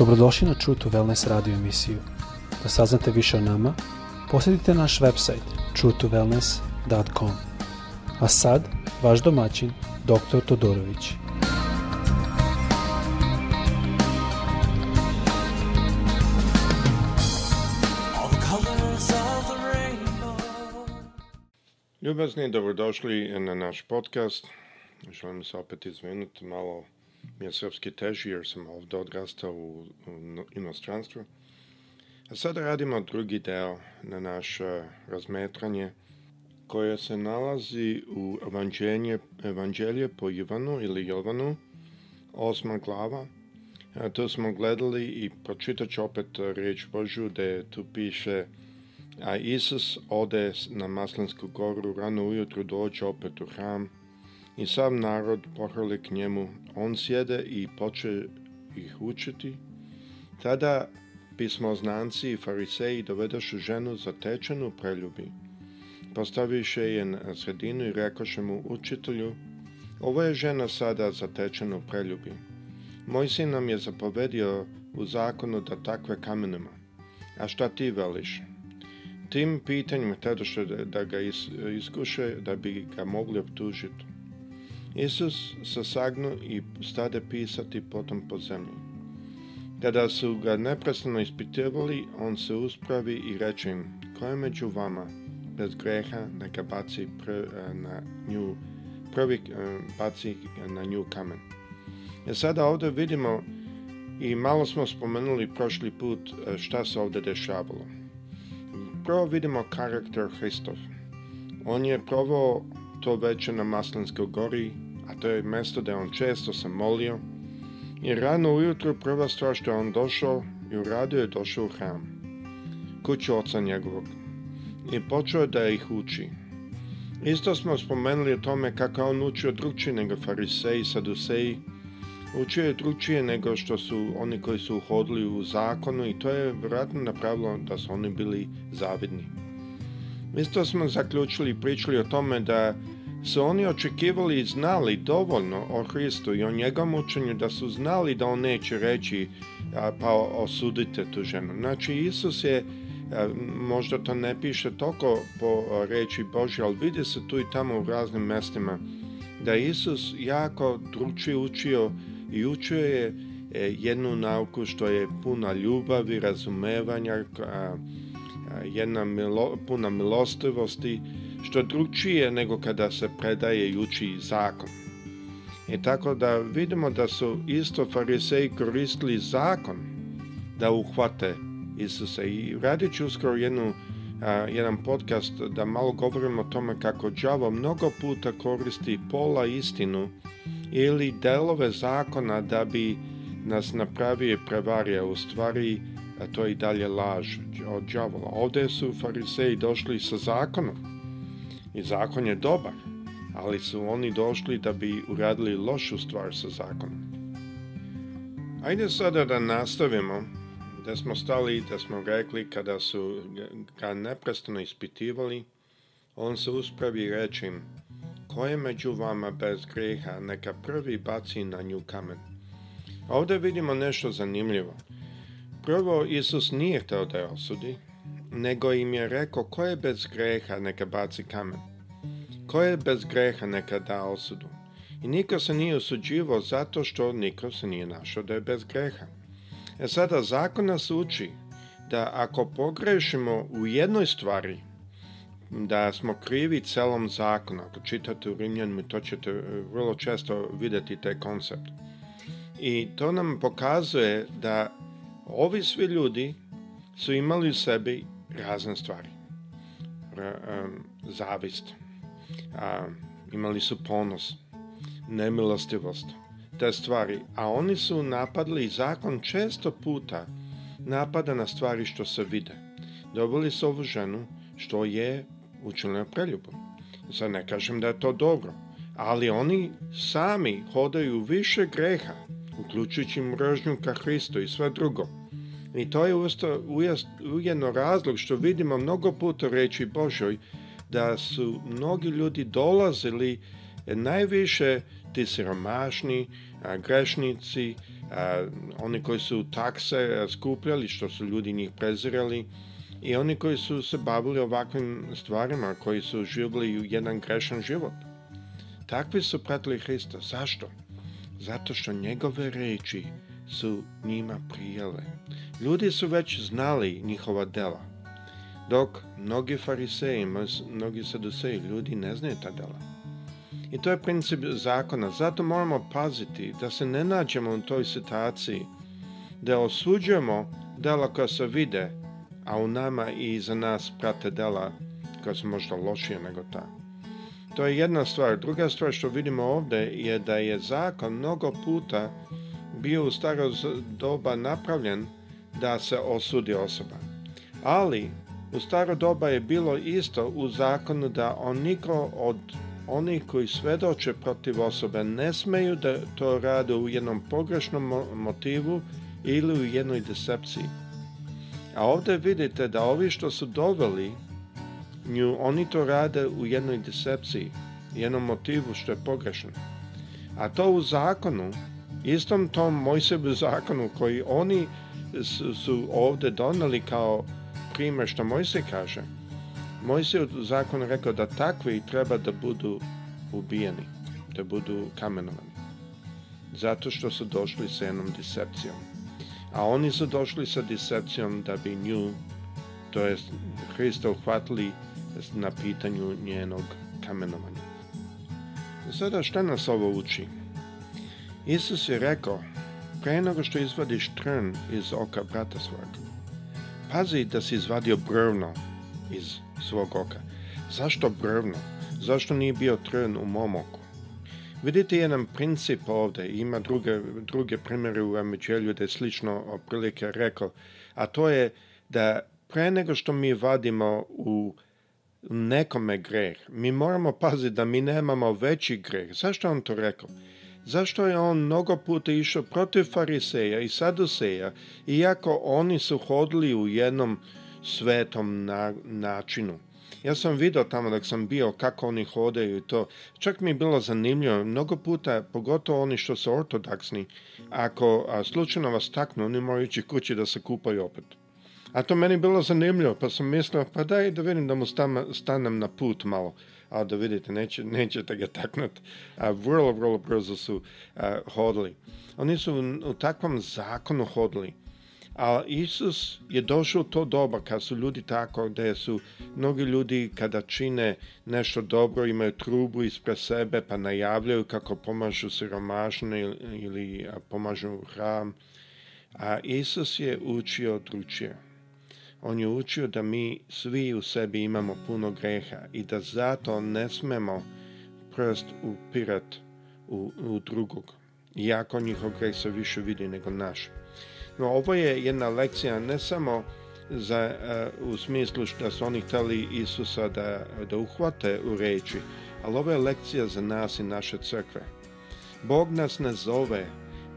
Dobrodošli na True to Wellness radio emisiju. Da saznate više o nama, posjetite naš website truetowellness.com. A sad, vaš domaćin, dr. Todorović. Ljubazni, dobrodošli na naš podcast. Želim se opet izvinuti malo mi je srpski teži jer sam ovde odrastao u, u inostranstvu. A sada radimo drugi deo na naše razmetranje koje se nalazi u Evanđelje, Evanđelje po Ivanu ili Jovanu, osma glava. A to smo gledali i pročitat opet reč Božu gde tu piše a Isus ode na Maslansku goru, rano ujutru dođe opet u hram i sam narod pohrli k njemu on sjede i poče ih učiti, tada pismoznanci i fariseji dovedoše ženu zatečenu preljubi. Postaviše je na sredinu i rekoše mu učitelju, ovo je žena sada zatečena u preljubi. Moj sin nam je zapovedio u zakonu da takve kamenima. A šta ti veliš? Tim pitanjem tedoše da ga iskuše da bi ga mogli optužiti. Isus se sagnu i stade pisati potom po zemlji. Kada su ga neprestano ispitivali, on se uspravi i reče im, ko je među vama bez greha, neka baci pr, na nju, prvi baci na nju kamen. E sada ovde vidimo i malo smo spomenuli prošli put šta se ovde dešavalo. Prvo vidimo karakter Hristov. On je provao to veče na Maslanskoj gori, a to je mesto gde on često se molio, i rano ujutro prva stvar što je on došao i uradio je došao u hram, kuću oca njegovog, i počeo da ih uči. Isto smo spomenuli o tome kako on učio drugčije nego fariseji i saduseji, učio je drugčije nego što su oni koji su uhodili u zakonu i to je vjerojatno napravilo da su oni bili zavidni. Mi to smo zaključili i pričali o tome da su oni očekivali i znali dovoljno o Hristu i o njegovom učenju, da su znali da on neće reći a, pa osudite tu ženu. Znači, Isus je, a, možda to ne piše toliko po reči Božje, ali vidi se tu i tamo u raznim mestima, da Isus jako drugčije učio i učio je e, jednu nauku što je puna ljubavi, razumevanja, a, Eh, jedna milo, puna milostivosti, što drugčije nego kada se predaje juči zakon. I e tako da vidimo da su isto fariseji koristili zakon da uhvate Isusa. I radit ću uskoro jednu, a, jedan podcast da malo govorimo o tome kako đavo mnogo puta koristi pola istinu ili delove zakona da bi nas napravio i prevario. U stvari, a to je i dalje laž od đavola. Ovde su fariseji došli sa zakonom i zakon je dobar, ali su oni došli da bi uradili lošu stvar sa zakonom. Ajde sada da nastavimo da smo stali, da smo rekli kada su ga neprestano ispitivali, on se uspravi reći im, ko je među vama bez greha, neka prvi baci na nju kamen. Ovde vidimo nešto zanimljivo – Prvo, Isus nije hteo da je osudi, nego im je rekao ko je bez greha neka baci kamen. Ko je bez greha neka da osudu. I niko se nije osuđivao zato što niko se nije našao da je bez greha. E sada, zakon nas uči da ako pogrešimo u jednoj stvari, da smo krivi celom zakonu. Ako čitate u Rimljanima, to ćete e, vrlo često videti taj koncept. I to nam pokazuje da Ovi svi ljudi su imali u sebi razne stvari. Zavist, imali su ponos, nemilostivost, te stvari, a oni su napadli i zakon često puta napada na stvari što se vide. Dobili su ovu ženu što je učinila preljubu. Sad ne kažem da je to dobro, ali oni sami hodaju više greha, uključujući mržnju ka Hristu i sve drugo. I to je ujedno razlog što vidimo mnogo puta reći Božoj da su mnogi ljudi dolazili najviše ti siromašni, a, grešnici, a, oni koji su takse skupljali, što su ljudi njih prezirali, i oni koji su se bavili ovakvim stvarima, koji su u jedan grešan život. Takvi su pratili Hrista. Zašto? Zato što njegove reči su njima prijele. Ljudi su već znali njihova dela, dok mnogi fariseji, mnogi saduseji, ljudi ne znaju ta dela. I to je princip zakona. Zato moramo paziti da se ne nađemo u toj situaciji da osuđujemo dela koja se vide, a u nama i iza nas prate dela koja su možda lošije nego ta. To je jedna stvar. Druga stvar što vidimo ovde je da je zakon mnogo puta bio u staro doba napravljen da se osudi osoba. Ali u staro doba je bilo isto u zakonu da on niko od oni koji svedoče protiv osobe ne smeju da to rade u jednom pogrešnom motivu ili u jednoj decepciji. A ovde vidite da ovi što su doveli nju, oni to rade u jednoj decepciji, jednom motivu što je pogrešno. A to u zakonu istom tom Mojsebu zakonu koji oni su, ovde donali kao primer što Mojse kaže. Mojse u zakonu rekao da takvi treba da budu ubijeni, da budu kamenovani. Zato što su došli sa jednom decepcijom. A oni su došli sa decepcijom da bi nju, to je Hrista uhvatili na pitanju njenog kamenovanja. Sada šta nas ovo uči? Isus je rekao, pre nego što izvadiš trn iz oka brata svog, pazi da si izvadio brvno iz svog oka. Zašto brvno? Zašto nije bio trn u mom oku? Vidite jedan princip ovde, ima druge, druge primere u Evanđelju da je slično oprilike rekao, a to je da pre nego što mi vadimo u nekome greh, mi moramo paziti da mi nemamo veći greh. Zašto on to rekao? Zašto je on mnogo puta išao protiv fariseja i saduseja, iako oni su hodili u jednom svetom na, načinu? Ja sam video tamo dok sam bio kako oni hodaju i to. Čak mi je bilo zanimljivo. Mnogo puta, pogotovo oni što su ortodoksni, ako a, slučajno vas taknu, oni moraju ići kući da se kupaju opet. A to meni bilo zanimljivo, pa sam mislio, pa daj da vidim da mu stanem na put malo a da vidite, neće, nećete ga taknuti. A, vrlo, vrlo brzo su a, hodili. Oni su u, u takvom zakonu hodili. A Isus je došao to doba kad su ljudi tako, gde su mnogi ljudi kada čine nešto dobro imaju trubu ispred sebe pa najavljaju kako pomažu siromašne ili, ili pomažu hram. A Isus je učio dručije. On je učio da mi svi u sebi imamo puno greha i da zato ne smemo prst upirat u, u drugog, iako njihov greh se više vidi nego naš. No, ovo je jedna lekcija ne samo za, uh, u smislu što su oni hteli Isusa da, da uhvate u reči, ali ovo je lekcija za nas i naše crkve. Bog nas ne zove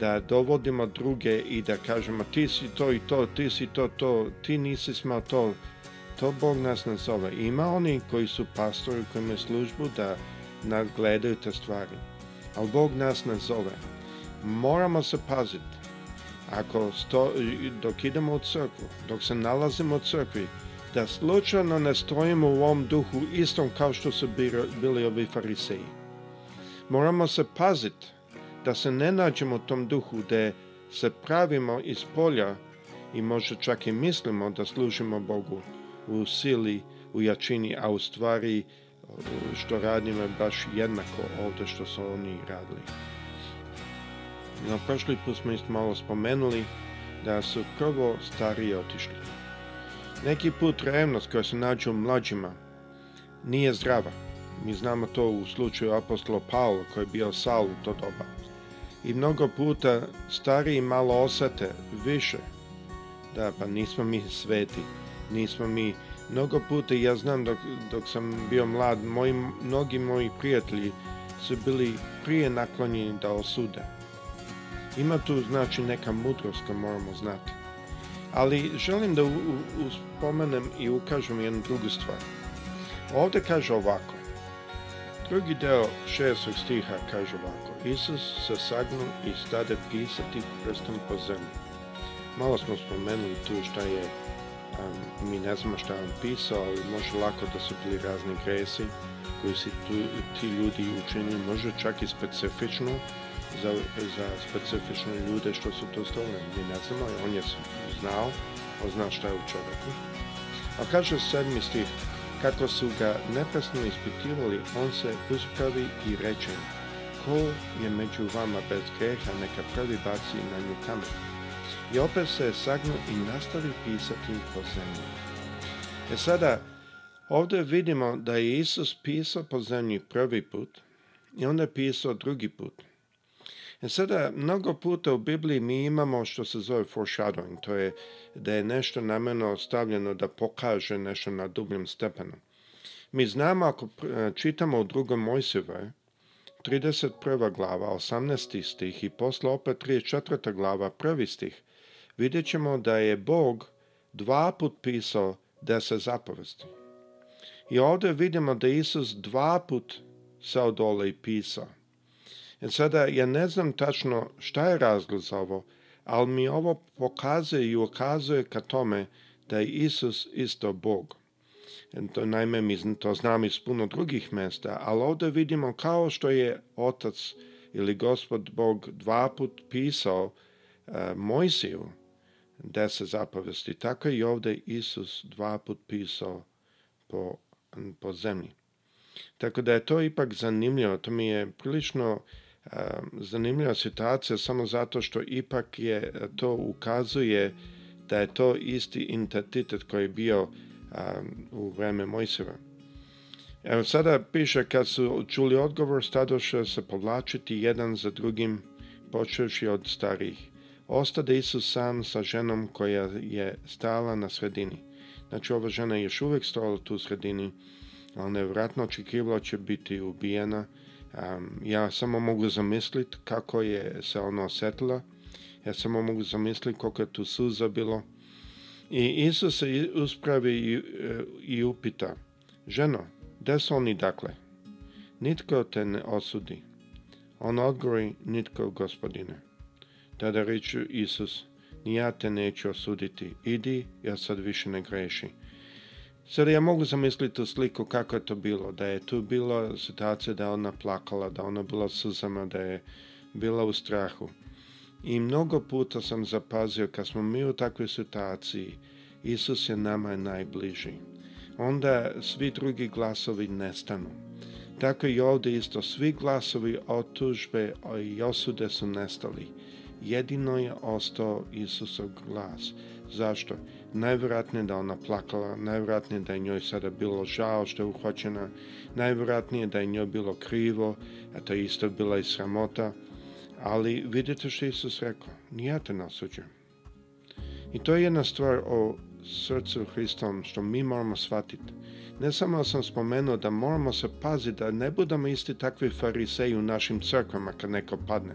da dovodimo druge i da kažemo ti si to i to, ti si to to, ti nisi smao to, to Bog nas nazove. Ima oni koji su pastori koji imaju službu da nagledaju te stvari, ali Bog nas nazove. Moramo se paziti. Ako sto, dok idemo u crkvu, dok se nalazimo u crkvi, da slučajno ne stojimo u ovom duhu istom kao što su bili ovi fariseji. Moramo se paziti da se ne nađemo u tom duhu gde se pravimo iz polja i možda čak i mislimo da služimo Bogu u sili, u jačini, a u stvari što radimo je baš jednako ovde što su oni radili. Na prošli put smo isto malo spomenuli da su prvo stariji otišli. Neki put revnost koja se nađe u mlađima nije zdrava. Mi znamo to u slučaju apostola Paula koji je bio Saul u to doba i mnogo puta stariji malo osete više. Da, pa nismo mi sveti, nismo mi mnogo puta ja znam dok, dok sam bio mlad, moji, mnogi moji prijatelji su bili prije naklonjeni da osude. Ima tu znači neka mudrost koju moramo znati. Ali želim da u, u, uspomenem i ukažem jednu drugu stvar. ovde kaže ovako. Drugi deo šestog stiha kaže ovako Isus se sagnu i stade pisati prstom po zemlji. Malo smo spomenuli tu šta je, um, mi ne znamo šta on pisao, ali može lako da su bili razni gresi koji su tu, ti ljudi učinili, može čak i specifično za, za specifične ljude što su to stvorili. Mi ne znamo, on je znao, on zna šta je u čoveku. A kaže sedmi stih, Kako su ga nepresno ispitivali, on se uspravi i reče, ko je među vama bez greha, neka prvi baci na nju kamen. I opet se sagnu i nastavi pisati po zemlji. E sada, ovdje vidimo da je Isus pisao po zemlji prvi put i onda je pisao drugi put. E sada, mnogo puta u Bibliji mi imamo što se zove foreshadowing, to je da je nešto nameno ostavljeno da pokaže nešto na dubljem stepenu. Mi znamo ako e, čitamo u drugom Mojseve, 31. glava, 18. stih i posle opet 34. glava, 1. stih, vidjet ćemo da je Bog dva put pisao deset zapovesti. I ovde vidimo da Isus dva put se odole i pisao. E sada, ja ne znam tačno šta je razlog za ovo, ali mi ovo pokazuje i ukazuje ka tome da je Isus isto Bog. To, naime, mi to znam iz puno drugih mesta, ali ovde vidimo kao što je Otac ili Gospod Bog dva put pisao e, Mojsiju deset zapovesti, tako je i ovde Isus dva put pisao po, po zemlji. Tako da je to ipak zanimljivo, to mi je prilično zanimljiva situacija samo zato što ipak je e, to ukazuje da je to isti entitet koji je bio u vreme Mojseva. Evo sada piše kad su čuli odgovor stadoše se povlačiti jedan za drugim počevši od starih. Ostade Isus sam sa ženom koja je stala na sredini. Znači ova žena je još uvijek stojala tu sredini, ali nevjerojatno očekivalo će biti ubijena Um, ja samo mogu zamisliti kako je se ono osjetila. Ja samo mogu zamisliti koliko je tu suza bilo. I Isus se uspravi i, e, i upita, ženo, gde su oni dakle? Nitko te ne osudi. On odgovori, nitko gospodine. Tada reče Isus, ni ja te neću osuditi, idi, ja sad više ne greši. Sad ja mogu zamisliti tu sliku kako je to bilo, da je tu bila situacija da ona plakala, da ona bila suzama, da je bila u strahu. I mnogo puta sam zapazio kad smo mi u takvoj situaciji, Isus je nama najbliži. Onda svi drugi glasovi nestanu. Tako i ovde isto, svi glasovi otužbe i osude su nestali. Jedino je ostao Isusov glas. Zašto? Najvjerojatnije da ona plakala, najvjerojatnije da je njoj sada bilo žao što je uhvaćena, najvjerojatnije da je njoj bilo krivo, a to je isto bila i sramota. Ali vidite što je Isus rekao, nije te nasuđujem. I to je jedna stvar o srcu Hristom što mi moramo shvatiti. Ne samo da sam spomenuo da moramo se paziti da ne budemo isti takvi fariseji u našim crkvama kad neko padne,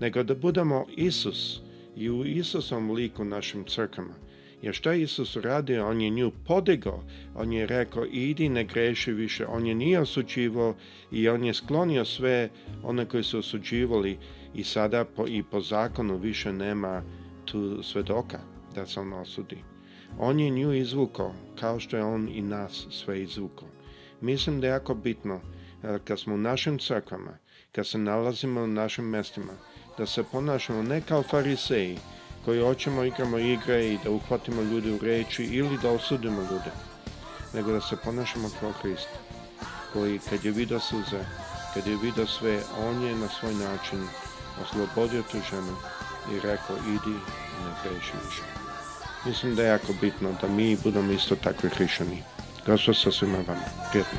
nego da budemo Isus i u Isusom liku našim crkvama. Jer što je Isus uradio? On je nju podigao. On je rekao, idi, ne greši više. On je nije osuđivao i on je sklonio sve one koji su osuđivali i sada po, i po zakonu više nema tu svedoka da se on osudi. On je nju izvukao, kao što je on i nas sve izvukao. Mislim da je jako bitno e, kad smo u našim crkvama, kad se nalazimo u našim mestima, da se ponašamo ne kao fariseji, koji hoćemo igramo igre i da uhvatimo ljude u reči ili da osudimo ljude, nego da se ponašamo kao Hrist, koji kad je vidio suze, kad je vidio sve, on je na svoj način oslobodio tu ženu i rekao idi i ne greši više. Mislim da je jako bitno da mi budemo isto takvi hrišćani. Gospod sa svima vama. Prijetno.